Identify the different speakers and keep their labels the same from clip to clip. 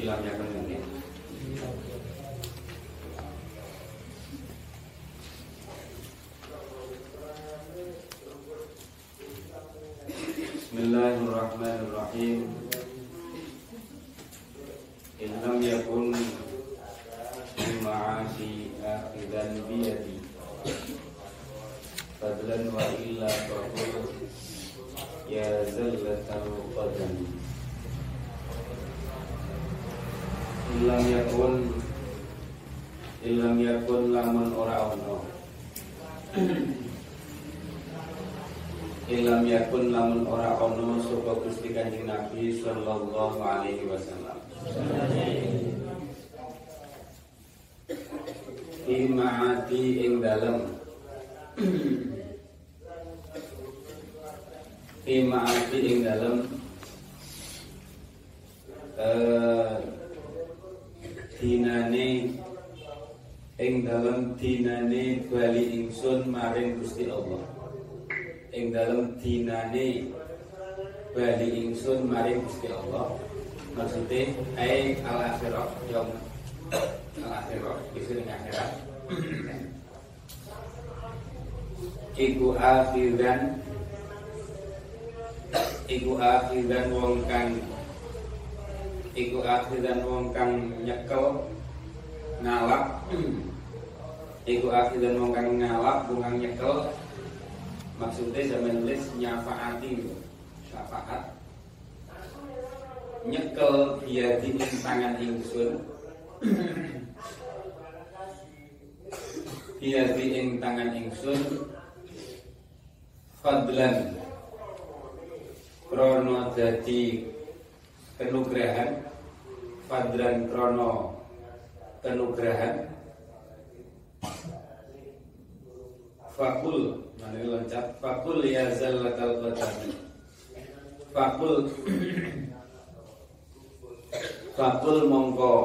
Speaker 1: Ilam yakun ini. Bismillahirrahmanirrahim. In lam yakun ma'asi akhidan biyadi Fadlan wa illa faqul Ya zallatal qadami Ilam yakun Ilam yakun lamun ora ono Ilam yakun lamun ora ono Sopo Gusti Kanjeng Nabi Sallallahu alaihi wasallam Ima'ati ing dalem Ima'ati ing dalem eh, dinane ing dalem dinane bali ingsun maring Gusti Allah. Ing dalem dinane bali ingsun maring Gusti Allah. Maksudnya ai al akhirah yang al akhirah ing akhirat iku akhiran iku akhiran wong kang iku akhiran wong kang nyekel ngalap iku akhiran wong kang ngalap wong nyekel. Maksudnya zaman nulis nyafaati syafaat. Nyekel dia di tangan ingsun. Dia di ing tangan ingsun. Fadlan. Krono dadi kenugrahan fadlan krono kenugrahan fakul ini loncat? Fakul ya zallatal qadami. Fakul. Fakul mongko.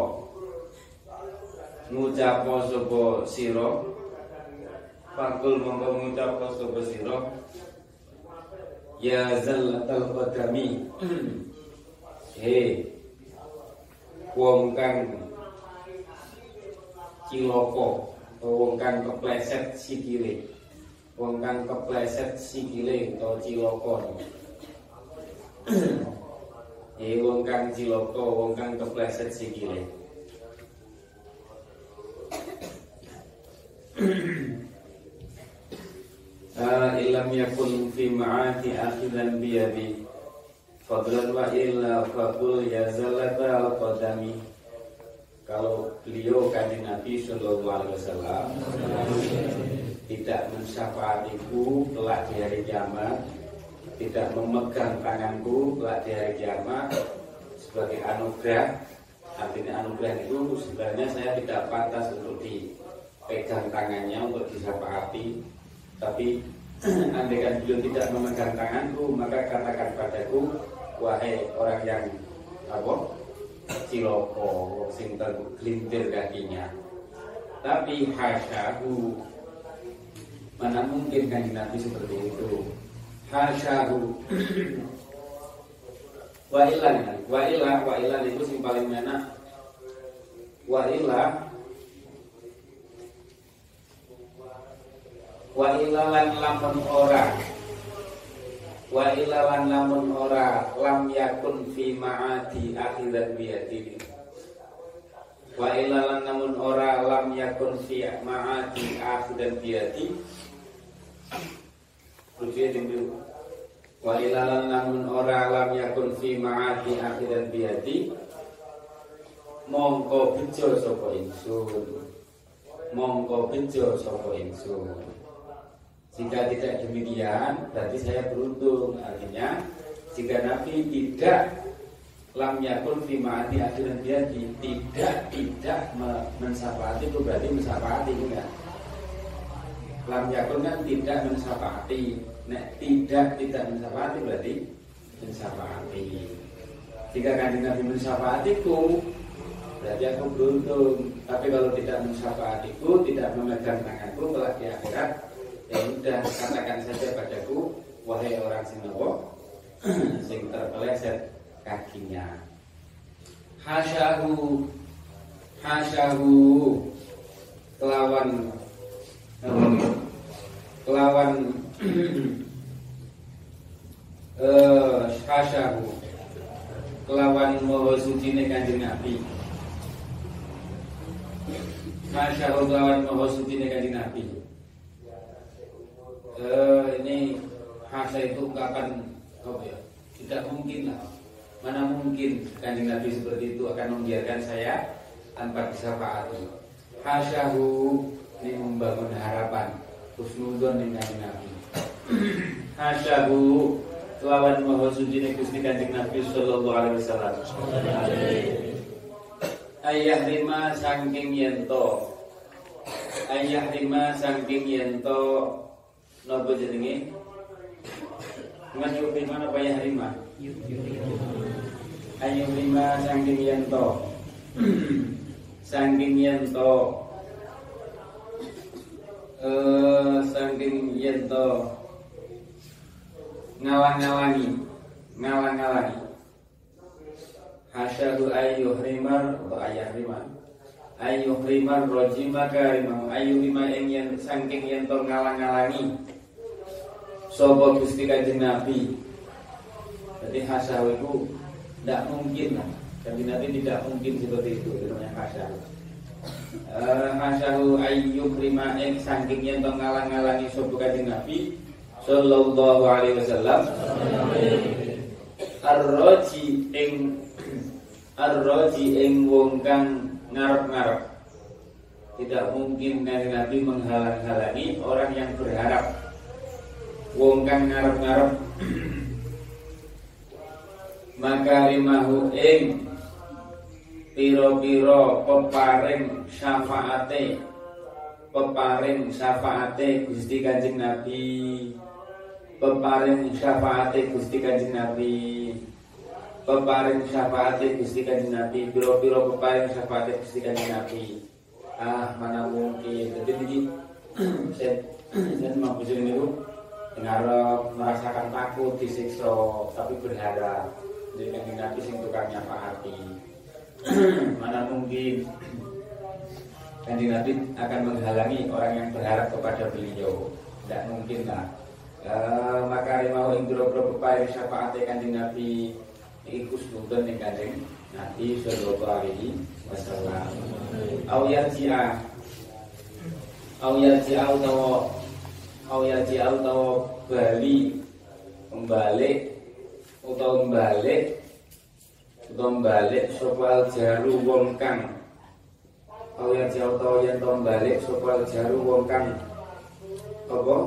Speaker 1: Ngucapo sapa sira? Fakul mongko ngucapo sapa sira? Ya zallatal qadami. He. Wong kang ciloko wong kang kepleset sikile. Wong kang kepleset sikile atau ciloko he wong kang ciloko wong kang kepleset sikile. Ah, ilam yakun fi ma'ati akhidan biyadi. Fadlan wa illa faqul ya zalata al qadami Kalau beliau kanjeng Nabi Sallallahu Alaihi Wasallam Tidak mensyafaatiku kelak di hari kiamat Tidak memegang tanganku kelak di hari kiamat Sebagai anugerah Artinya anugerah itu sebenarnya saya tidak pantas untuk dipegang tangannya untuk disyafaati. Tapi andai kan beliau tidak memegang tanganku maka katakan padaku wahai orang yang apa ciloko sing tergelintir kakinya. Tapi hasyahu mana mungkin kan Nabi seperti itu? Hasyahu wa ilan wa ilah wa ilan itu sing paling enak wa ilah wa ilalan lamun ora wa ilalan lamun ora lam yakun fi ma'adi akhirat biyadini. Wa ilalan lamun ora lam yakun fi ma'adi akhirat biyadi Rujunya dulu Wa ilalan lamun ora lam yakun fi ma'adi akhirat biyadi Mongko bejo sapa ingsun. Mongko bejo sapa ingsun jika tidak demikian, berarti saya beruntung. Artinya, jika Nabi tidak lam yakun fi ma'ati akhiran dia tidak tidak mensafati itu berarti mensafati enggak? Lam yakun kan tidak mensafati. Nek tidak tidak mensafati berarti mensafati. Jika kanjeng Nabi mensafatiku berarti aku beruntung. Tapi kalau tidak mensafatiku tidak memegang tanganku telah di akhirat ya udah katakan saja padaku wahai orang sing nopo sing terpeleset kakinya. Hasyahu hasyahu. Kelawan. Kelawan. Eh hasyahu. Kelawan moho suci kanjeng Nabi. Hasyahu kelawan moho suci kanjeng Nabi eh ini hasya itu kapan oh ya tidak mungkin lah Mana mungkin kanjeng Nabi seperti itu akan membiarkan saya tanpa disafaati. Hasyahu ini membangun harapan husnudon dengan Nabi. Hasyahu lawan maha suci Gusti Kanjeng Nabi sallallahu alaihi wasallam. Ayah lima sangking yento. Ayah lima sangking yento napa jenenge? Ngajuk lima napa ayah lima? ayu lima sangking yanto sangking yanto eh sangking yanto ngalang-ngalangi. Ngalang-ngalangi. Hasyadu ayu rimar atau ayah rimar ayu rimar rojima karimah ayu lima yang yang sangking yanto ngalang-ngalangi sobo gusti kanjeng nabi jadi hasyadu itu tidak mungkin lah. Kanji Nabi tidak mungkin seperti itu. Namanya hasyahu. Uh, hasyahu ayyub lima ing saking yang ngalang-ngalangi sopo kanjeng Nabi sallallahu alaihi wasallam. Ar-raji ing ar-raji ing wong kang ngarep-ngarep. Tidak mungkin kanjeng Nabi menghalang-halangi orang yang berharap. Wong kang ngarep-ngarep. Makarimahu ing piro-piro peparing syafaate. Peparing syafaate Gusti Kanjeng Nabi. Peparing syafaate Gusti Kanjeng Nabi. Peparing syafaate Gusti Kanjeng Nabi. Piro-piro peparing syafaate Gusti Kanjeng Nabi. Ah mana mungkin. Jadi ini saya saya mau bisa ini merasakan takut disiksa tapi berharap. Dengan Nabi sing tukang nyafaati mana mungkin? Kanjeng Nabi akan menghalangi orang yang berharap kepada beliau. Tidak mungkin lah e, maka rimau ing bro-bro pepair syafaat kanjeng Nabi. Ikus bukan ning kanjeng Nabi sallallahu alaihi wasallam. Au yarji'a. Au yarji'a utawa au yarji'a utawa bali kembali utawa balik utawa balik sapa jaru wong kang. Awi jauh tau yang tau balik sopal jaru wong kang. Apa?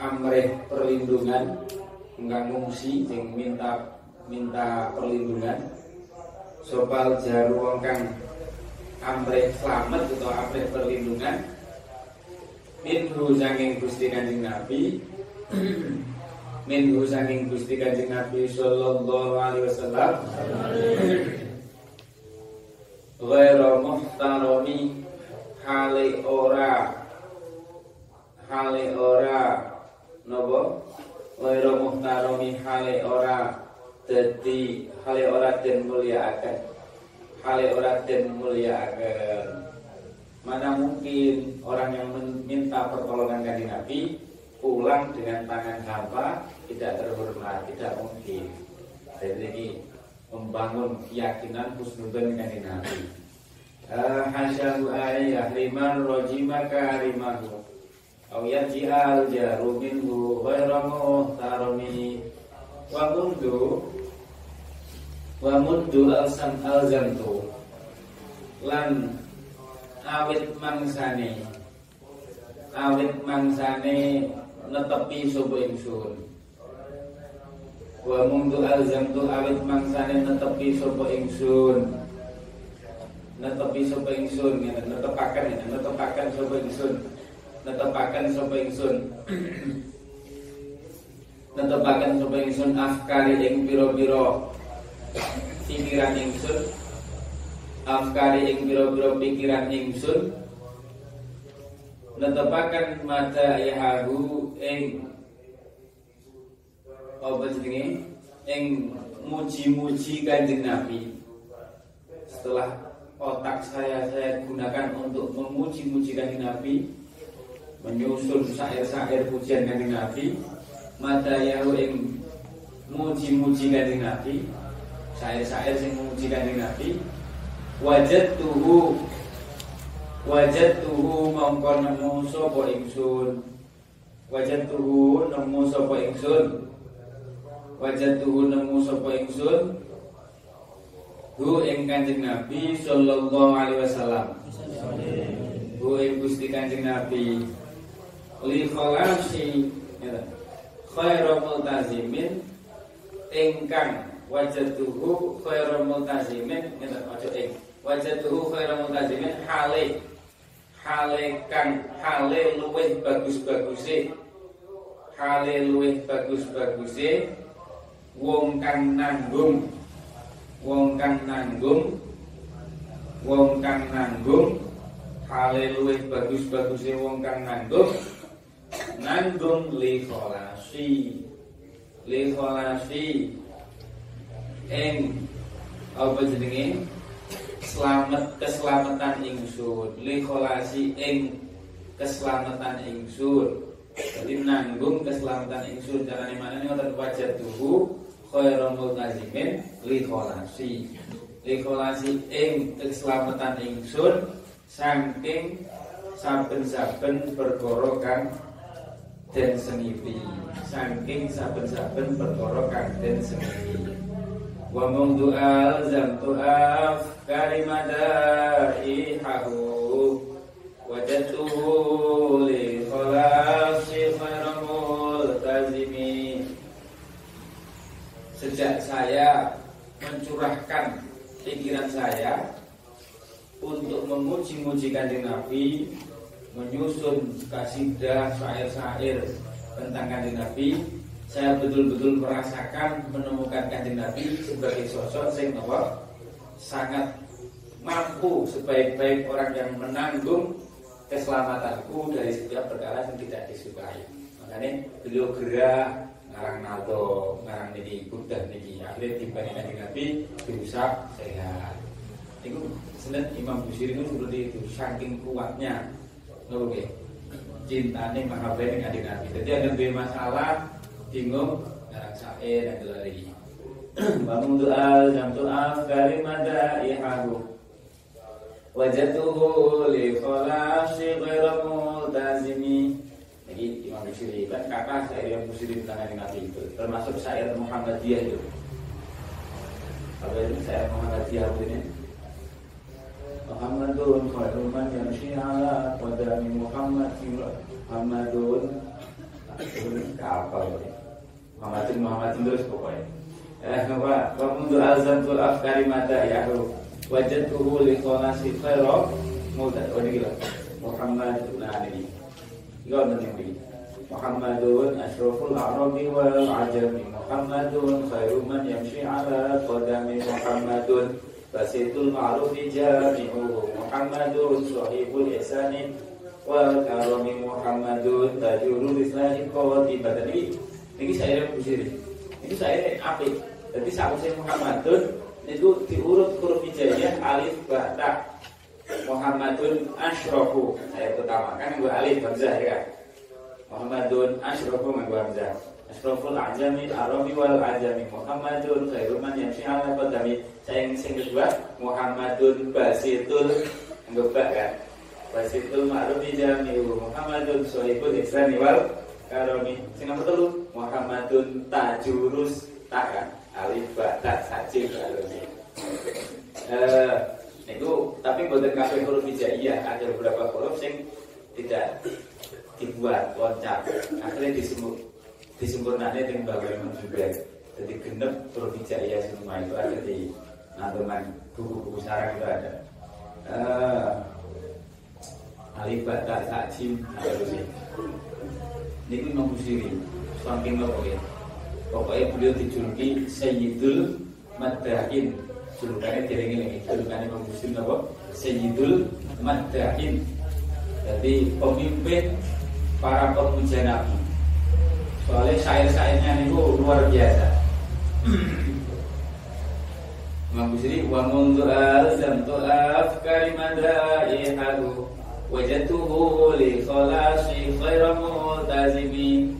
Speaker 1: Amreh perlindungan enggak ngungsi yang minta minta perlindungan. Sopal jaru wong kang. Amreh selamat atau amreh perlindungan minhu sanging gusti kanjeng nabi. Minhu saking Gusti Kanjeng Nabi sallallahu alaihi wasallam. Ghairu muhtarami hale ora. Hale ora. Napa? Ghairu muhtarami hale ora. Dadi hale ora den mulyakaken. Hale ora den mulyakaken mana mungkin orang yang meminta pertolongan kanjeng Nabi pulang dengan tangan hampa tidak terhormat, tidak mungkin. Jadi ini membangun keyakinan husnudzon dengan Nabi. Hasyahu ayah liman rojima karimahu Au yaj'al jaru minhu ghairu muhtarami Wa mundu Wa mundu al-sam al-zantu Lan awit mangsane. Awit mangsane netepi sapa ingsun. Wa mundu alzamtu awit mangsane netepi sapa ingsun. Netepi sapa ingsun ngene netepaken ngene netepaken sapa ingsun. Netepaken sapa ingsun. Netepaken sapa ingsun afkari ing pira-pira pikiran ingsun afkari ing pira-pira pikiran ingsun netepaken mata yahahu ing apa jenenge? Ing muji-muji Kanjeng Nabi. Setelah otak saya saya gunakan untuk memuji-muji kanjeng Nabi menyusun syair-syair pujian kanjeng Nabi mata yahu ing muji-muji kanjeng Nabi syair-syair sing memuji kanjeng Nabi wajat tuhu wajat tuhu mongko nemu sapa ingsun. Wajat tuhu nemu sapa ingsun. Wajat tuhu nemu sapa ingsun. Hu ing kanjeng Nabi sallallahu alaihi wasallam. Hu ing Gusti kanjeng Nabi. Li khalasi khairu multazimin ingkang wajatuhu khairu multazimin ngeten aja ing wajatuhu khairu multazimin hale. Hale kang hale luwih bagus-baguse. Hale luwih bagus-baguse. Wong kang nanggung. Wong kang nanggung. Wong kang nanggung. Hale luwih bagus-baguse wong kang nanggung. Nanggung li kholasi li kholasi ing apa jenenge selamat keselamatan ingsun li kholasi ing keselamatan ingsun jadi nanggung keselamatan ingsun carane mana nih ngoten wajah tuhu khairul multazimin li kholasi li kholasi ing keselamatan ingsun saking saben-saben perkara kang den senipi saking saben-saben perkara kang den senipi mundu alzamtu af kalimada'ihahu wajatuhu li kholasi khairamul tazimi sejak saya mencurahkan pikiran saya untuk memuji-muji kanjeng Nabi menyusun kasidah syair-syair tentang kanjeng Nabi saya betul-betul merasakan menemukan kanjeng Nabi sebagai sosok yang apa sangat mampu sebaik-baik orang yang menanggung keselamatanku dari setiap perkara yang tidak disukai. Makanya beliau gerak ngarang nato, ngarang niki buddha niki akhirnya tiba di kanjeng Nabi dirusak sehat. Itu senin Imam Busiri itu seperti itu saking kuatnya, oke. Cintanya mahabbah dengan Nabi. Jadi ada dua masalah bingung ngarang syair dan lagi bangun doa jam doa dari mada wajatuhu li kholasi ghairu multazimi. Jadi Imam Busiri kan kakak saya yang Busiri tentang Nabi itu termasuk syair Muhammadiyah itu. Apa ini syair Muhammadiyah ini Muhammadun khairul man yamshi ala qadami Muhammad Muhammadun. Kapal ini Muhammadin Muhammadin terus pokoknya. Eh apa wa mundu azantul afkari mata yahu. Wajadtuhu li kholasi khairah muda oh ini gila. Muhammad nah ini gila benar ini Muhammadun ashraful arabi wal ajami. Muhammadun khairu man yamshi ala qadami. Muhammadun basitul ma'rufi jami'uhu Muhammadun sahibul ihsani wal karami. Muhammadun tajurul islahi qawati badani ini saya busiri ini. Saya api. Jadi saya Muhammadun itu diurut huruf hijaiyah alif bata Muhammadun asyrafu saya pertama kan gue alif hamzah ya. Muhammadun asyrafu gue hamzah. Asraful ajami arabi wal ajami. Muhammadun khairuman yang ala qadami. Saya yang sing kedua Muhammadun basitul ngebak kan basitul ma'ruf jami Muhammadun sohibul ihsani wal karoni sing nomor Muhammadun tajurus tak kan? Alif ba ta sajil karoni eh itu tapi buatan kafe huruf hijaiyah ada beberapa huruf yang tidak dibuat loncat. Akhirnya disebut disempurnanya dengan bagaimana juga. Jadi genep huruf hijaiyah semua itu ada di nantuman buku-buku sarang itu ada. Uh, alif ba ta sajil ada di ini Imam Busiri saking ya pokoknya beliau dijuluki Sayyidul Maddain. Julukannya dereng ini julukannya Imam Busiri nopo Sayyidul Maddain. Jadi pemimpin para pemuja Nabi. Soalnya syair-syairnya itu luar biasa. Imam Busiri wa mundu alzamtu afkari madaihahu wajatuhu li khalasi khairu multazimi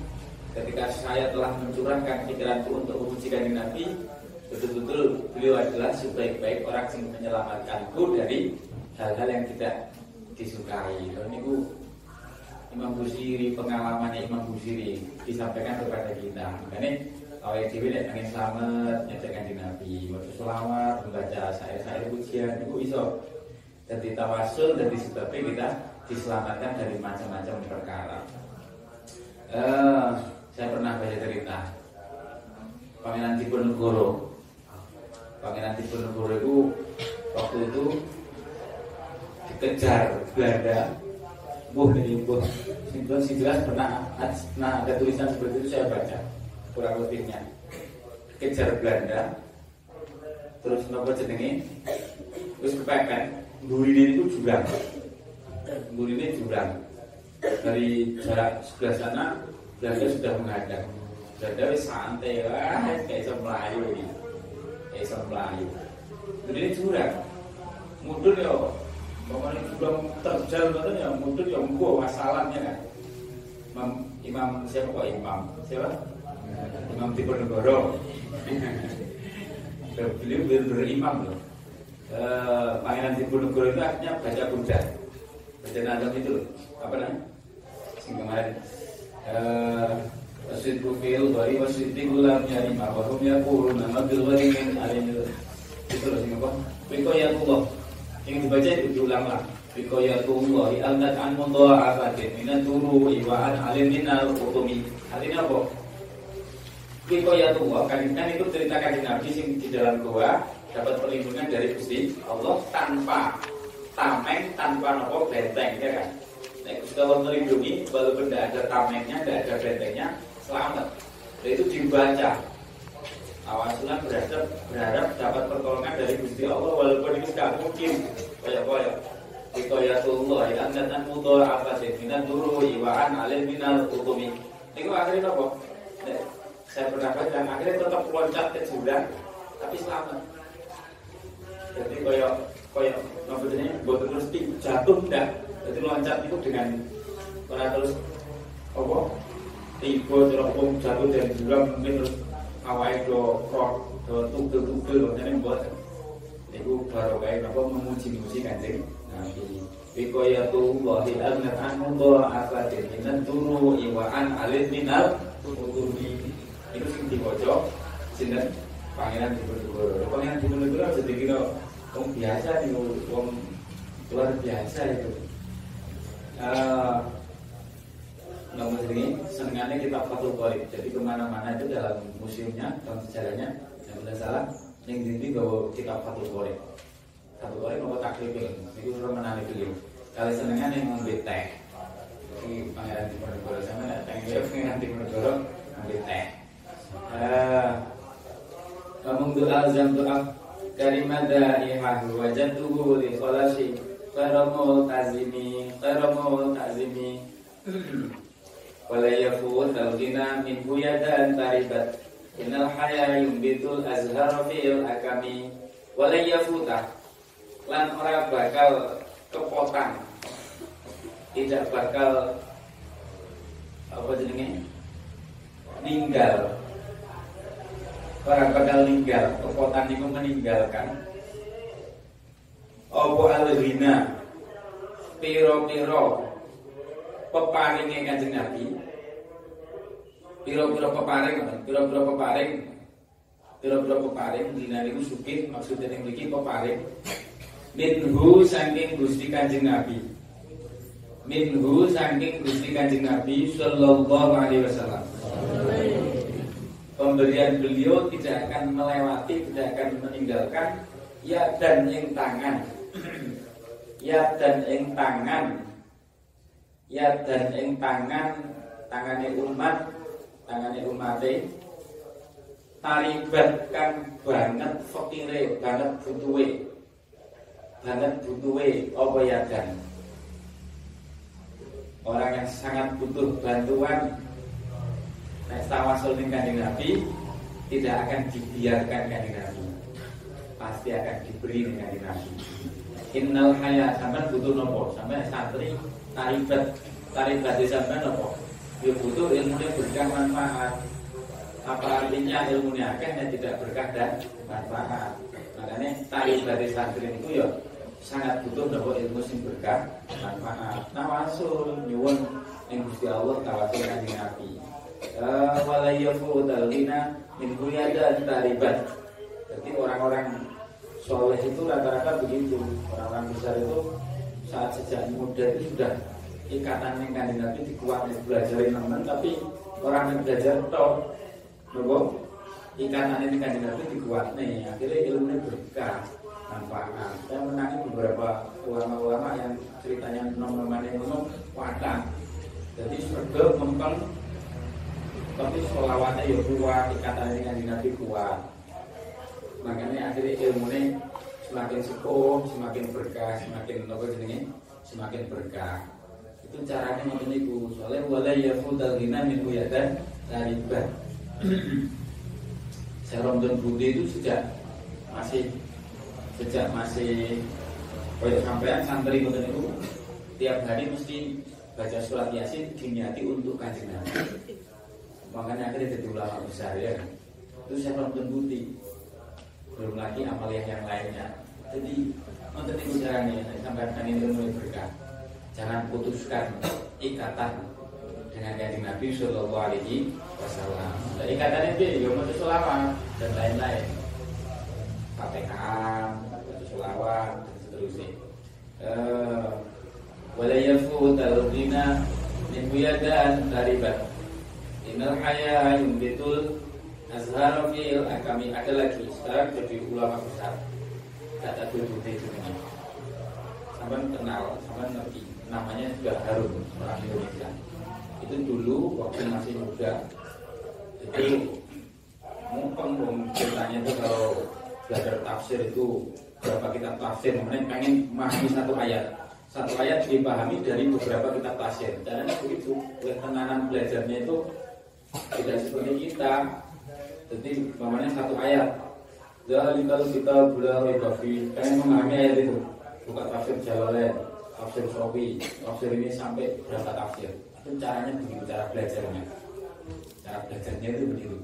Speaker 1: ketika saya telah mencurahkan pikiranku untuk memuji kanjeng Nabi betul-betul beliau adalah sebaik-baik orang yang menyelamatkanku dari hal-hal yang tidak disukai. Dan itu Imam Busiri pengalamannya Imam Busiri disampaikan kepada kita. Makanya awal dewi nek pengen selamat nyetekan di Nabi, waktu selamat membaca saya-saya pujian itu bisa jadi tawasul dan disebabkan kita diselamatkan dari macam-macam perkara. Uh, saya pernah baca cerita. Pangeran Diponegoro. Pangeran Diponegoro itu waktu itu dikejar Belanda. Buh ini buh Si jelas pernah Nah ada tulisan seperti itu saya baca. Kurang lebihnya. Kejar Belanda. Terus nopo jenenge? Terus kepekan Buri itu jurang. Buri ini jurang. Dari jarak sebelah sana Belanda sudah menghadap Belanda santai lah Kayak bisa Melayu ini Kayak bisa Melayu Jadi ini jurang Mudun ya Pokoknya jurang terjal betul ya Mudun ya Munggu masalahnya kan. Imam, Imam siapa kok Imam? Siapa? Imam Diponegoro. Beliau benar-benar imam loh eh, Pangeran Diponegoro itu artinya baca Buddha Baca Nandam itu Apa namanya? Kemarin Wasidku lam yani ma wa hum yaquluna ma bil bari min alim itu. Loh sing apa? Biko ya Allah yang dibaca diulang lah. Biko ya alnat an mundoa abatin minan turu iwaan alim minal utumi artinya apa? Biko ya Allah kan, kan itu ceritakan di Nabi sing di dalam gua dapat perlindungan dari Gusti Allah tanpa tameng tanpa nopo benteng ya kan Allah melindungi walaupun tidak ada tamengnya, tidak ada bentengnya, selamat. Dan itu dibaca. Awasnya berharap, berharap dapat pertolongan dari Gusti Allah walaupun itu tidak mungkin. Koyak-koyak. Ikoyatullah ya dan mudah apa sih? Minan dulu iwaan alim minal utumi. Itu akhirnya apa? Saya pernah baca akhirnya tetap loncat ke jurang tapi selamat. Jadi koyok koyok maksudnya buat terus jatuh enggak jadi loncat itu dengan para terus apa? Tiba pun jatuh dan jurang mungkin terus awal itu rock do tugel tugel makanya buat itu baru kayak apa memuji-muji kanjeng Nabi. Bikoyatu wahi agnet anu doa akadin minan turu iwaan alit minal utumi itu sing diwoco sinten? Pangeran Diponegoro. Pangeran Diponegoro jadi kira wong biasa nih wong luar biasa itu uh, ini senengannya kita Fatul Qorib jadi ke mana-mana itu dalam museumnya dalam sejarahnya yang tidak salah yang dindi bahwa kita Fatul Qorib Fatul Qorib mau taklifin itu sudah menarik beliau. Kali senengan yang ngambil teh ini pangeran Diponegoro sama nggak teh dia pangeran Diponegoro ngambil teh. Kamu doa jam doa. Kalimat dari wajah tubuh di kholasi Karamul tazimi Karamul tazimi Wala yafut al-gina min huyadan taribat Innal haya yumbitul azhar fil akami. Wala yafuta Lan ora bakal kepotang. Tidak bakal Apa jenenge? Ninggal. Orang bakal ninggal. Kepotang itu meninggalkan apa al-ghina piro-piro peparinge Kanjeng Nabi. Piro-piro peparing piro-piro peparing. Piro-piro peparing dina niku maksudnya yang mriki peparing. Minhu saking Gusti Kanjeng Nabi. Minhu saking Gusti Kanjeng Nabi sallallahu alaihi wasallam. Pemberian beliau tidak akan melewati tidak akan meninggalkan ya dan yang tangan ya dan ing tangan. Ya dan ing tangan tangane umat tangane umate. Talibat kan banget fakire banget butuhe. Banget butuhe apa ya dan? Orang yang sangat butuh bantuan. Nek tawasul ning kanjeng Nabi tidak akan dibiarkan kanjeng Nabi. Pasti akan diberi dengan Nabi. Innal haya sampai butuh nopo sampai santri taribat taribat di sampai nopo. Ya butuh ilmunya berkah manfaat. Apa artinya ilmunya akan yang tidak berkah dan manfaat. Makanya taribat di santri itu ya sangat butuh nopo ilmu sing berkah manfaat. Tawasul nyuwun yang Gusti Allah tawasul kanjeng Nabi. Eh, wala yafudal ghina min dan taribat. Jadi orang-orang soleh itu rata-rata begitu. Orang-orang besar itu saat sejak muda itu sudah ikatan yang kanjeng Nabi dikuatin belajar teman tapi orang yang belajar toh nopo ini kanjeng Nabi dikuatin akhirnya ilmunya berkah manfaat. Saya menangi beberapa ulama-ulama yang ceritanya nom-noman yang ngomong wadah. Jadi surga mempeng tapi sholawatnya ya kuat, ikatan dengan Nabi kuat. Makanya akhirnya ilmunya semakin sepuh, semakin berkah, semakin apa jenenge? Semakin berkah. Itu caranya ngoten niku. Soalnya wala yafudal ghina min dan taribat. Saya Ramadan Budi itu sejak masih sejak masih kayak sampean santri ngoten itu tiap hari mesti baca surat yasin diniati untuk kajian Nabi. Makanya akhirnya jadi ulama besar ya. Itu saya nonton bukti. Belum lagi amaliah yang lainnya. Jadi untuk itu caranya saya sampaikan ini mulai berkah. Jangan putuskan ikatan dengan kajian Nabi Shallallahu Alaihi Wasallam. Nah, ikatan itu ya mau selama dan lain-lain. Fatihah, selawat dan seterusnya. Eh, wala yafutal ghina min buyadan taribat. Innal haya betul azhar fil kami ada lagi. Sekarang jadi ulama besar. Kata Duduk itu Sampai kenal, sampai ngerti. Namanya juga Harun orang Indonesia. Itu dulu waktu masih muda. Itu mumpeng ceritanya itu kalau belajar tafsir itu berapa kitab tafsir kemudian pengen memahami satu ayat. Satu ayat dipahami dari beberapa kitab tafsir. Caranya begitu. Ketenangan belajarnya itu tidak seperti kita jadi namanya satu ayat. Jadi kalau kita belajar bafi pengen memahami ayat itu? Buka tafsir Jalalain tafsir Sofi. Tafsir ini sampai berapa tafsir? Itu caranya begitu cara belajarnya. Cara belajarnya itu begitu.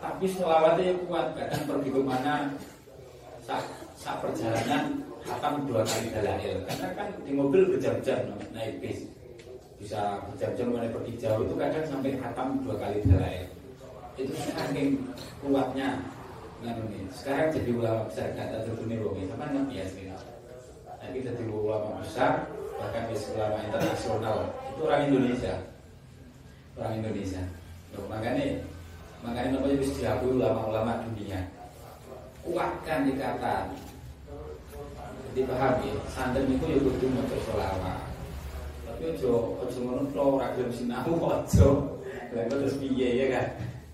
Speaker 1: Tapi selawatnya kuat. Kadang pergi ke mana sak, sak perjalanan akan dua kali dalail karena kan di mobil berjam-jam naik bis. Bisa berjam-jam mulai pergi jauh itu kadang sampai hatam dua kali dalail itu saking kuatnya. Nah ini. Sekarang jadi ulama besar kata tertuni romi sama nggak? Biasa nanti jadi ulama besar bahkan di ulama internasional. Itu orang Indonesia. Orang Indonesia. Loh, makanya makanya namanya bisa diakui ulama-ulama dunia? Kuatkan ikatan. Dipahami santen itu ya kudu maca selawat. Tapi ojo ojo ngono tok ora gelem sinau ojo. Lha terus piye ya kan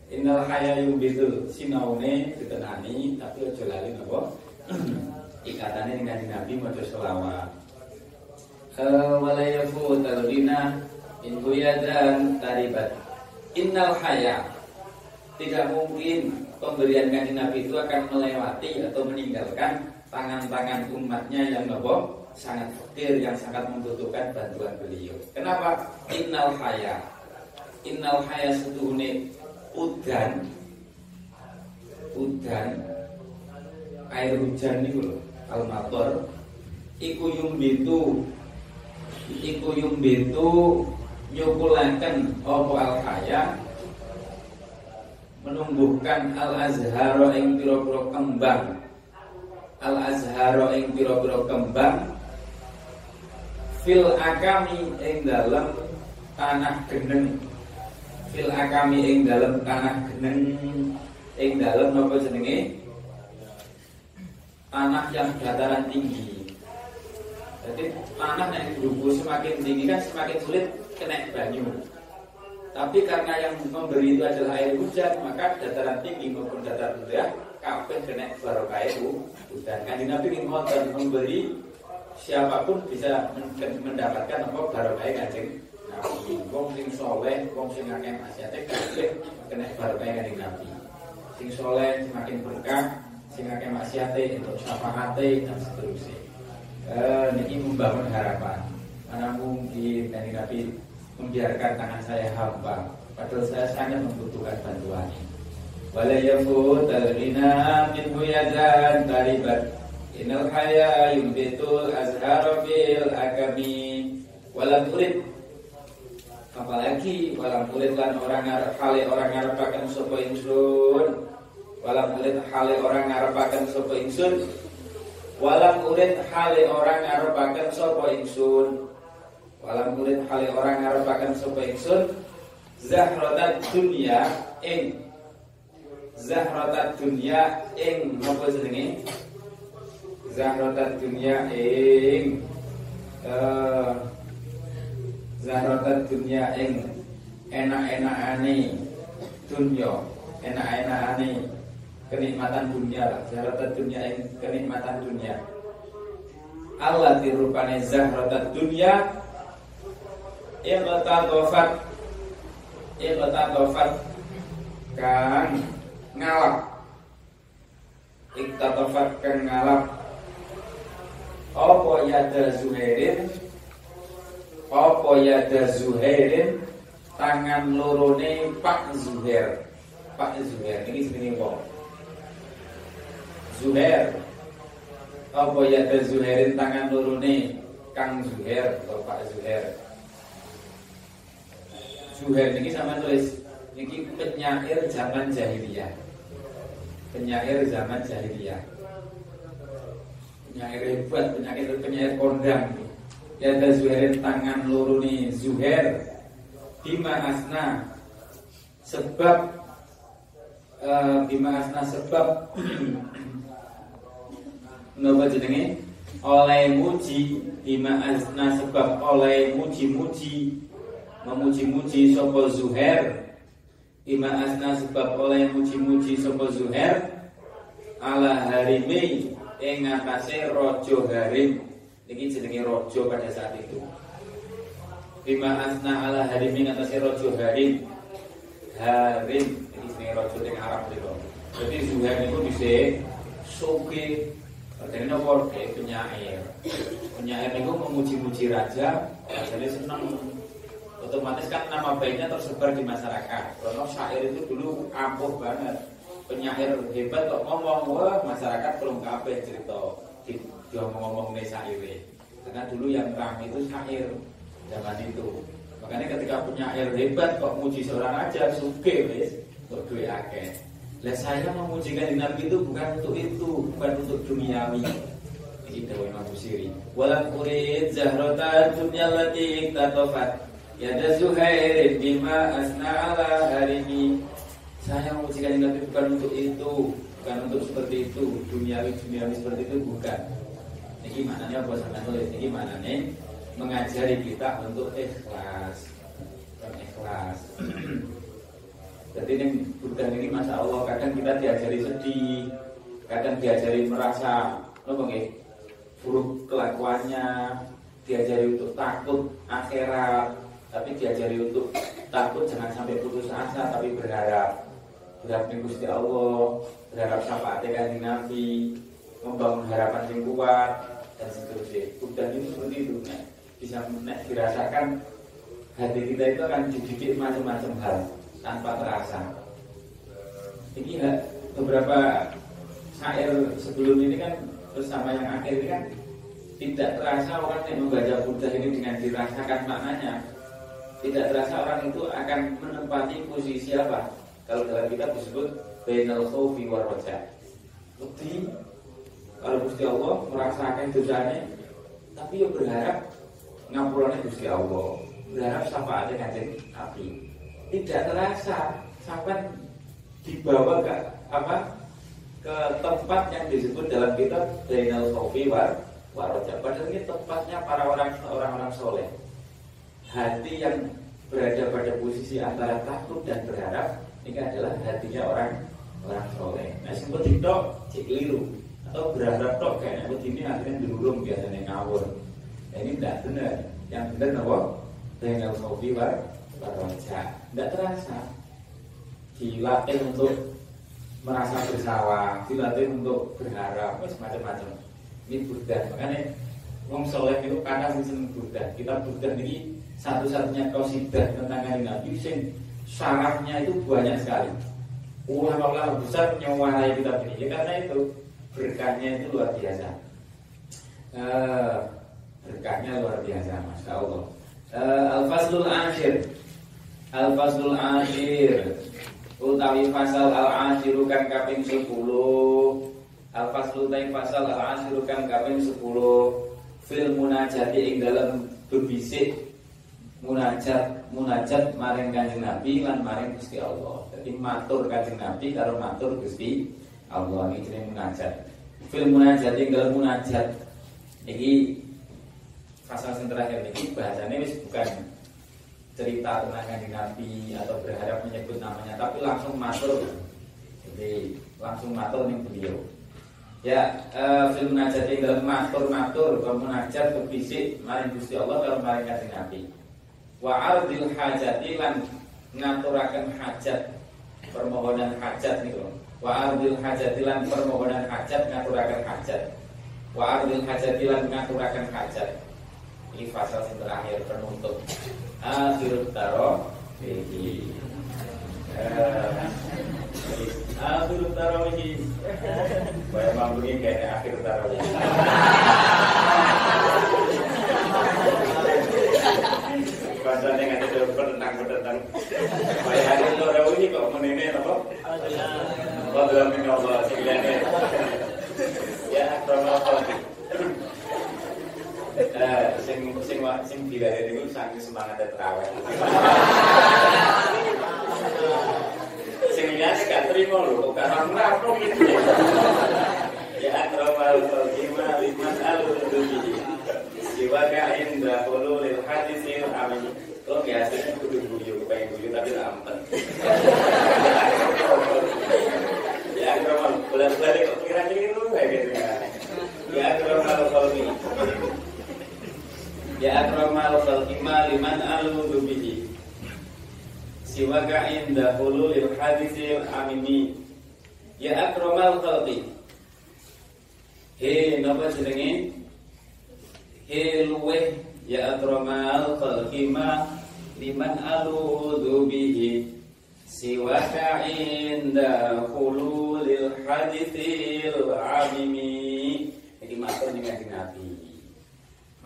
Speaker 1: Innal hayayu bitul sinaune ditenani tapi ojo lali napa ikatane dengan Nabi maca selawat wala yafu talina in dan taribat innal haya tidak mungkin pemberian kanjeng Nabi itu akan melewati atau meninggalkan tangan-tangan umatnya yang nopo sangat fakir yang sangat membutuhkan bantuan beliau. Kenapa? Innal haya. Innal haya setuhune udan. Udan. Air hujan itu loh almator iku yumbitu iku yumbitu nyukulaken al haya menumbuhkan al azharo ing pira-pira kembang. Al azharo ing pira-pira kembang. Fil akami ing dalam tanah geneng fil akami ing dalam tanah geneng ing dalam napa jenenge tanah yang dataran tinggi jadi tanah yang berumur semakin tinggi kan semakin sulit kena banyu tapi karena yang memberi itu adalah air hujan, maka dataran tinggi maupun dataran rendah kabeh kena barokah itu. Dan kan Nabi dan memberi siapa pun bisa mendapatkan apa barokah kanjeng. Wong sing soleh, wong sing akeh maksiate kabeh kena barokah kanjeng Nabi. Sing soleh semakin berkah,
Speaker 2: sing akeh maksiate untuk syafaate dan seterusnya. Eh, ini membangun harapan. Mana mungkin dari Nabi membiarkan tangan saya hampa padahal saya sangat membutuhkan bantuan. Wala yafut al-ghina minhu yadan taribat. Innal haya yumbitul azhara fil akami walam urid apalagi walam urid lan orang ngarep hale orang ngarepaken sapa ingsun. Walam urid hale orang ngarepaken sapa ingsun. Walam urid hale orang ngarepaken sapa ingsun. Walam urid hale orang ngarepaken sapa ingsun. Zahratat dunya ing zahratat dunya ing napa jenenge? Zahratat dunya ing uh, zahratat dunya ing enak-enakane dunya enak-enakane kenikmatan dunia lah. Zahratat dunya ing kenikmatan dunia. Allah dirupane zahratat dunya Iqtadofat Iqtadofat Kan ngalap. Iktatafat kang ngalap. Apa yada Zuhairin apa yada Zuhairin tangan lorone Pak Zuhair. Pak Zuhair. Ini sebenarnya kok Zuhair. Apa yada Zuhairin tangan lorone Kang Zuhair atau Pak Zuhair. Zuhair ini sama tulis ini penyair zaman jahiliyah. Penyair zaman jahiliyah. Penyair hebat penyair penyair kondang ya ada Zuhairin tangan luruni Zuhair bima asna. Sebab uh, bima asna sebab. Napa jenenge? Oleh muji bima asna sebab. Oleh muji-muji. Memuji-muji sapa Zuhair? Ima asna sebab. Oleh muji-muji sopo Zuhair? Ala harimi ing ngatasé raja harim. Niki jenenge raja pada saat itu. Bima asna ala harimi ngatasé raja harim. Harim iki jenenge raja ning Arab itu. Jadi Zuhair niku dhisik suki Artinya nopo kayak penyair. Penyair niku memuji-muji raja, rajanya senang otomatis kan nama baiknya tersebar di masyarakat. Karena syair itu dulu ampuh banget. Penyair hebat kok ngomong, wah masyarakat belum kabeh cerita dia ngomong nih syair. Karena dulu yang ramai itu syair zaman itu. Makanya ketika penyair hebat kok muji seorang aja suke wis untuk duit akeh. Lah saya memujikan Nabi itu bukan untuk itu, bukan untuk duniawi. Ini Dewi Imam Busiri. Walam urid zahrata dunya lati tatofat Ya ada Zuhair bima asna ala hari ini Saya memujikan Nabi bukan untuk itu Bukan untuk seperti itu Duniawi duniawi seperti itu bukan. Ini maknanya apa sama tulis Ini maknanya mengajari kita untuk ikhlas. Dan ikhlas. Jadi ini bukan ini Masya Allah Kadang kita diajari sedih Kadang diajari merasa Apa nggih? Buruk kelakuannya Diajari untuk takut akhirat tapi diajari untuk takut jangan sampai putus asa tapi berharap berharap di Gusti Allah berharap syafaatnya kanjeng Nabi membangun harapan yang kuat dan seterusnya. Udah ini seperti itu bisa nah, dirasakan hati kita itu akan dididik macam-macam hal tanpa terasa. Ini ya, beberapa syair sebelum ini kan bersama yang akhir ini kan tidak terasa orang yang membaca Buddha ini dengan dirasakan maknanya. Tidak terasa orang itu akan menempati posisi apa? Kalau dalam kitab disebut bainal khawfi war roja. Bukti kalau Gusti Allah merasakan dosanya, tapi ya berharap ngapurane Gusti Allah, berharap syafaatnya kanjeng Nabi. Tidak terasa sampai dibawa ke apa? ke tempat yang disebut dalam kitab Bainal Khawfi war Waroja. Padahal ini tempatnya para orang orang-orang soleh hati yang berada pada posisi antara takut dan berharap ini adalah hatinya orang orang soleh. Nah, sempat tidak cikliru atau berharap tok kayaknya begini akhirnya dirurung biasanya ngawur. Nah, ini tidak benar. Yang benar nopo dengan kopi war baroja. Tidak terasa dilatih untuk merasa bersalah, dilatih untuk berharap, macam-macam. Ini burdah, makanya Wong soleh itu sing seneng burdah. Kita burdah ini satu-satunya kosidah tentang hari Nabi sing syaratnya itu banyak sekali. Ulama-ulama besar nyawarai kita ini. Ya karena itu berkahnya itu luar biasa. Uh, berkahnya luar biasa, masya Allah. Uh, Al-Faslul Akhir, Al-Faslul Akhir. Utawi fasal al-ashiru kan kaping 10 al-faslu utawi fasal al-ashiru kan kaping 10 fil munajati ing dalam berbisik munajat munajat maring kanjeng Nabi lan maring Gusti Allah. Jadi matur kanjeng Nabi karo matur Gusti Allah ini jenenge munajat. Fil munajat ing dalam munajat iki fasal sing terakhir iki bahasane wis bukan cerita tentang kanjeng Nabi atau berharap menyebut namanya tapi langsung matur. Jadi langsung matur ning beliau. Ya, uh, fil munajat ing dalam matur-matur munajat berbisik maring Gusti Allah karo maring kanjeng Nabi wa ardil hajati lan ngaturaken hajat permohonan hajat niku. Wa ardil hajati lan permohonan hajat ngaturaken hajat. Wa ardil hajati lan ngaturaken hajat. Ini fasal yang terakhir penutup. Akhir taro. Ini akhir taro ini Bayar mampu ini kayak akhir taro bahasanya nggak ada tentang tentang Baik hari loro ini kok menene apa? Dalam ini Allah sekalian ya kronologi. Eh, sing sing sing dilare niku saking semangat terawih. Sing liyane gak trimo lho, kok gak ngrapro gitu. Ya akramal khalqima liman al-dubi. Siwaka inda hululil hadisil amin Lo biasanya kudu guyu, pengen guyu tapi rampet Ya akramal, bulan-bulan kok kira-kira lu kayak gitu ya Ya akramal khalqi Ya akramal khalqi liman alu bihi Siwaka inda hululil hadisil amini Ya akramal khalqi Hei, napa jenenge? hilweh ya akramal khalqi ma liman aludhu bihi siwaka inda khululil hadithil amimi jadi matur dengan nabi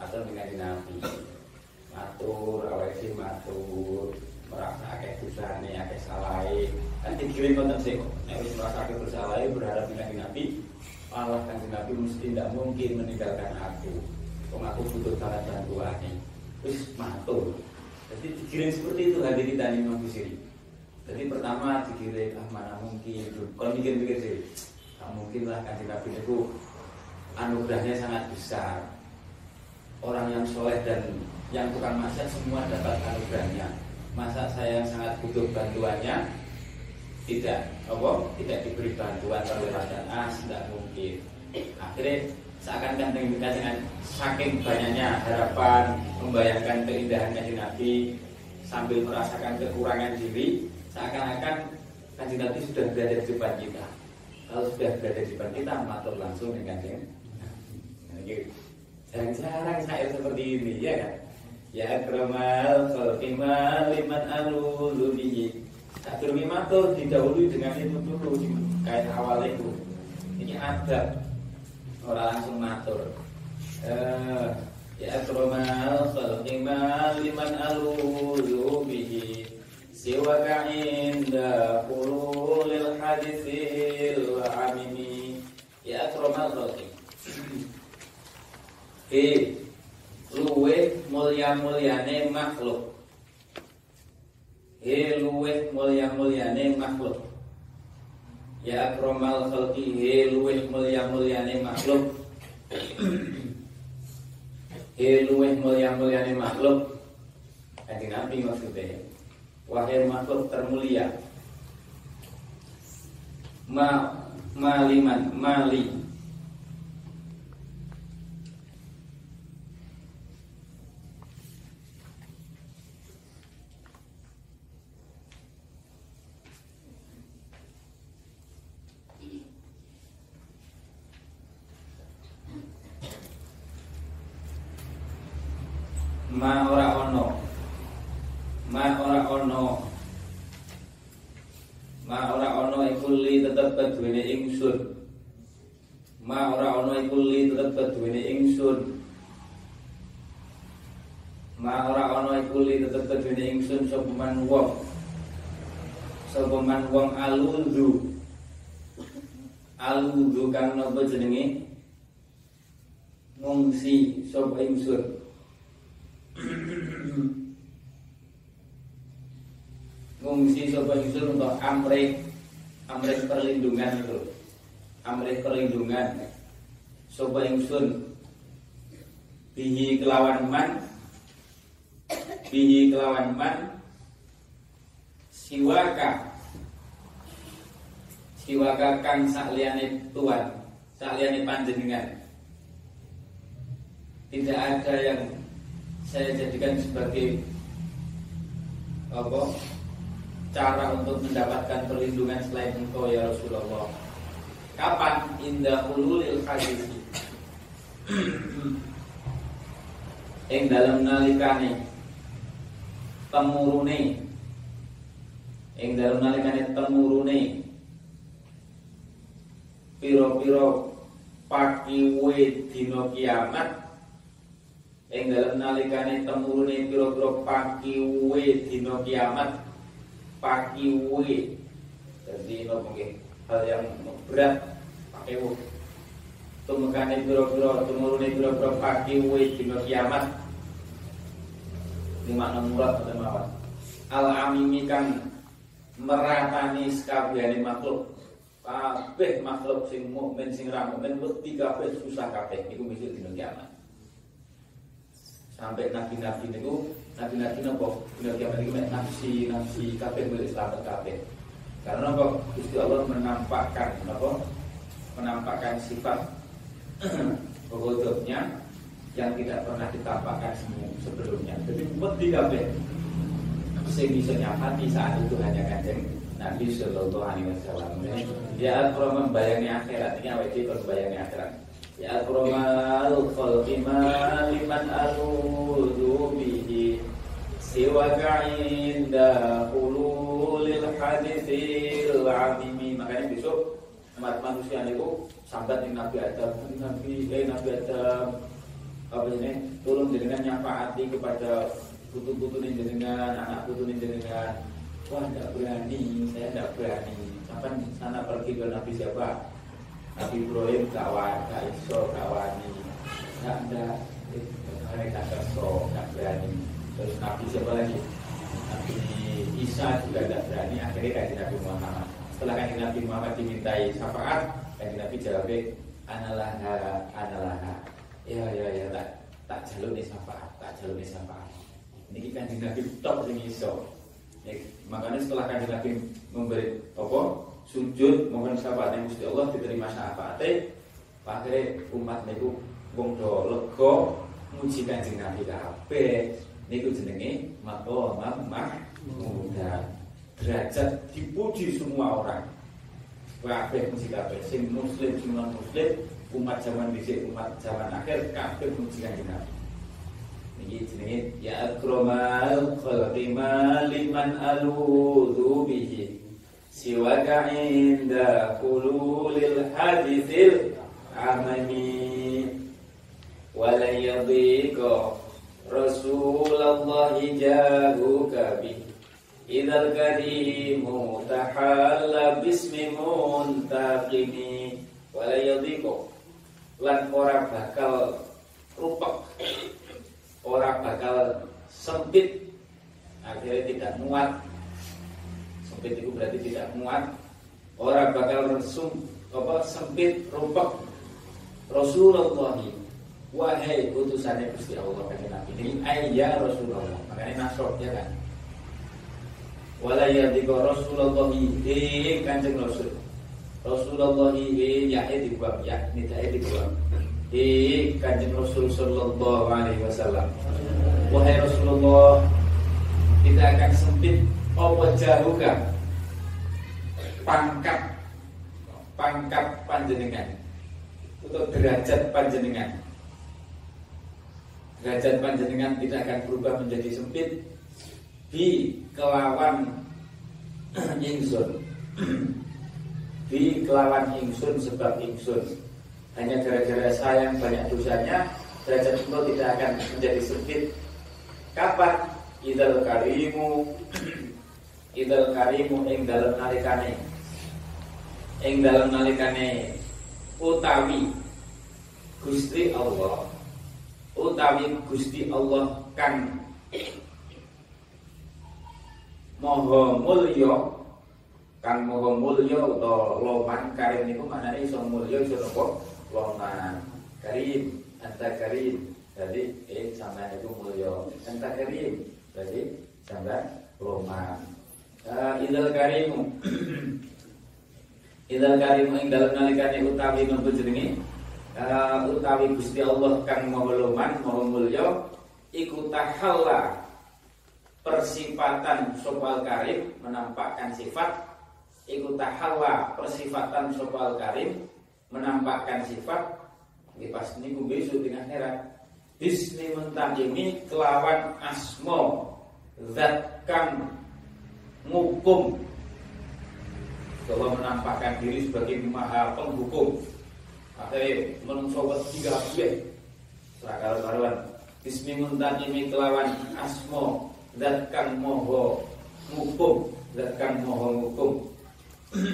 Speaker 2: matur dengan nabi matur awake sih matur merasa akeh dosane akeh salahe kan dikirim konten sih nek wis merasa akeh dosane berharap dengan nabi Allah kan nabi mesti tidak mungkin meninggalkan aku Butuh banget bantuannya Terus matur. Jadi dikirim seperti itu hadir kita Imam Busiri Jadi pertama dikirim ah mana mungkin? Kalau mikir-mikir sih Tak mungkin lah kan Nabi itu Anugerahnya sangat besar. Orang yang soleh dan yang tukang masak semua dapat anugerahnya. Masa saya yang sangat butuh bantuannya? Tidak. Apa? Tidak diberi bantuan oleh dan ah tidak mungkin. Akhirnya seakan-akan dengan saking banyaknya harapan membayangkan keindahan kanjeng Nabi sambil merasakan kekurangan diri seakan-akan kanjeng Nabi sudah berada di depan kita. Kalau sudah berada di depan kita matur langsung dengan kanjeng jarang-jarang saya seperti ini ya kan? Ya akramal khalqimal liman alulu bihi. Tak durungi matur didahului dengan itu dulu kayak awal itu. Ini adab orang langsung matur. Eh, ya akromal khalqi liman alulu bihi siwa inda qulul hadithil amimi ya akromal khalqi he luwe mulia mulyane makhluk. He luwe mulia mulyane makhluk Ya akromal khalqi he luweh mulia mulyane makhluk. He luweh mulia mulyane makhluk. Kanjeng Nabi maksudnya. Wahai makhluk termulia. Ma maliman mali ma ora ono ma ora ono ma ora ono iku li tetep keduwene ingsun ma ora ono iku li tetep keduwene ingsun ma ora ono iku li tetep keduwene ingsun sapa man wong. Sapa man wong aludzu aludzu kang napa jenenge? Ngungsi sapa ingsun? Ngungsi sapa ingsun untuk amrih amrih perlindungan itu. Amrih perlindungan. Sapa ingsun? Bihi kelawan man. Bihi kelawan man siwaka. Siwaka kang sakliyane tuan sakliyane panjenengan. Tidak ada yang saya jadikan sebagai apa cara untuk mendapatkan perlindungan selain engkau ya Rasulullah. Kapan? Indah ululil hadis. Ing dalam nalikane temurune ing dalam nalikane temurune. Piro-piro pakiwe dina kiamat ing dalam nalikane temurune piro-piro pakiwe dina kiamat pakiwe jadi nopo nggih hal yang berat pakai wu tumekane piro-piro temurune piro-piro pakiwe dina kiamat. Di makna murad atau mawat al amimi meratani sekabehane makhluk kabeh makhluk sing mukmin sing ra mukmin wedi kabeh susah kabeh. Iku mesti dina kiamat. Sampai nabi-nabi niku nabi-nabi nopo dina kiamat iku nafsi nafsi kabeh milik selamat kabeh. Karena nopo Gusti Allah menampakkan nopo menampakkan sifat bodohnya yang tidak pernah ditampakkan sebelumnya. Jadi wedi kabeh sing bisa nyapati saat itu hanya kanjeng Nabi Shallallahu Alaihi Wasallam. Ya al membayangi akhirat. Ini awet itu membayangi akhirat. Ya al khalqi liman aludu bihi siwa inda hululil hadithil amimi makanya besok umat manusia itu sambat Nabi Adam. Nabi eh Nabi Adam. Apa ini? Tolong jenengan nyafaati kepada putu-putu jenengan, anak putu jenengan. Wah, tidak berani, saya tidak berani. Sampai sana pergi ke Nabi siapa? Nabi Ibrahim kawan, Kak Iso kawani. Tidak ada, mereka keso, tidak berani. Terus Nabi siapa lagi? Nabi Isa juga tidak berani. Akhirnya kaji Nabi Muhammad. Setelah kaji Nabi Muhammad dimintai syafaat, kaji Nabi jawab, Analah, analah ya ya ya tak tak jalur nih syafaat tak jalur nih syafaat ini kan nabi top sing iso. Ya, makanya setelah kan nabi memberi apa sujud mohon syafaat yang Gusti Allah diterima syafaatnya pakai umat niku wong do lega muji kanjeng Nabi kabeh. Niku jenenge maqamam mahmuda. Derajat dipuji semua orang. Kabeh muji kabeh. Sing muslim sing muslim umat zaman dhisik umat zaman akhir kabeh muji kanjeng Nabi niki jenenge ya akramal khalqi liman aludhu bihi siwaka inda qululil hadithil amani wala yadhiqa Rasulullah jahuka bi Idal karimu tahalla bismi muntaqimi wala yadhiqa lan ora bakal rupek ora bakal sempit. Akhirnya tidak muat. Sempit itu berarti tidak muat. Ora bakal resum apa sempit rupek Rasulullah wahai utusannya Gusti Allah kan Nabi ini ayya Rasulullah. Makanya nasroh ya kan? Wala yadika Rasulullah ini kanjeng Rasul. Rasulullah ini ya dibuang ya nidai dibuang di kanjeng Rasul Sallallahu Alaihi Wasallam. Wahai Rasulullah kita akan sempit. Apa jahuka pangkat. Pangkat panjenengan. Untuk derajat panjenengan. Derajat panjenengan tidak akan berubah menjadi sempit. Di kelawan ingsun. Di kelawan ingsun sebab ingsun hanya gara-gara saya yang banyak dosanya derajat engkau tidak akan menjadi sempit. Kapan? Idal karimu idal karimu ing dalam nalikane. Ing dalam nalikane. Utawi Gusti Allah utawi Gusti Allah kan Maha mulya kang maha mulya utawa loman karim niku maknane iso mulya iso napa loman karim. Anta karim. Jadi eh sampai itu mulya anta karim. Jadi sampai loman uh, idal karimu. Idal karimu ing dalem nalikane utawi nopo jenenge uh, utawi Gusti Allah kang maha luman maha mulya iku tahalla persifatan sopal karim menampakkan sifat. Iku tahalla persifatan sopal karim menampakkan sifat di pas niku besok dengan heran bisni mentajimi kelawan asmo zat kang ngukum. Bahwa menampakkan diri sebagai maha penghukum. Akhirnya menungso tiga biaya serakaru karuan Bismi muntajimi kelawan asmo Zat kang moho ngukum. Zat kang moho ngukum.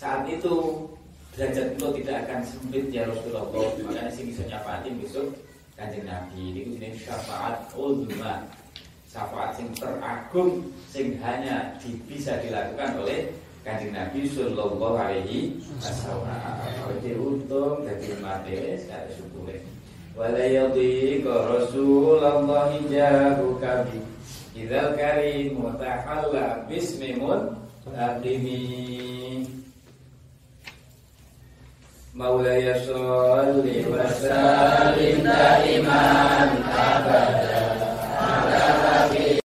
Speaker 2: Saat itu derajat itu tidak akan sempit ya Rasulullah. Makanya sih bisa nyapatin besok kanjeng Nabi. Ini jenis syafaat. Ulma Syafaat yang teragung Sing hanya bisa dilakukan oleh kanjeng Nabi Sallallahu Alaihi Wasallam. Kalau diuntung dari materi secara syukur. Wala yadhiqa Rasulullah jahu kabi. Idzal karim mutahalla bismimun aqimi Maulaya sholli wa sallim daiman abad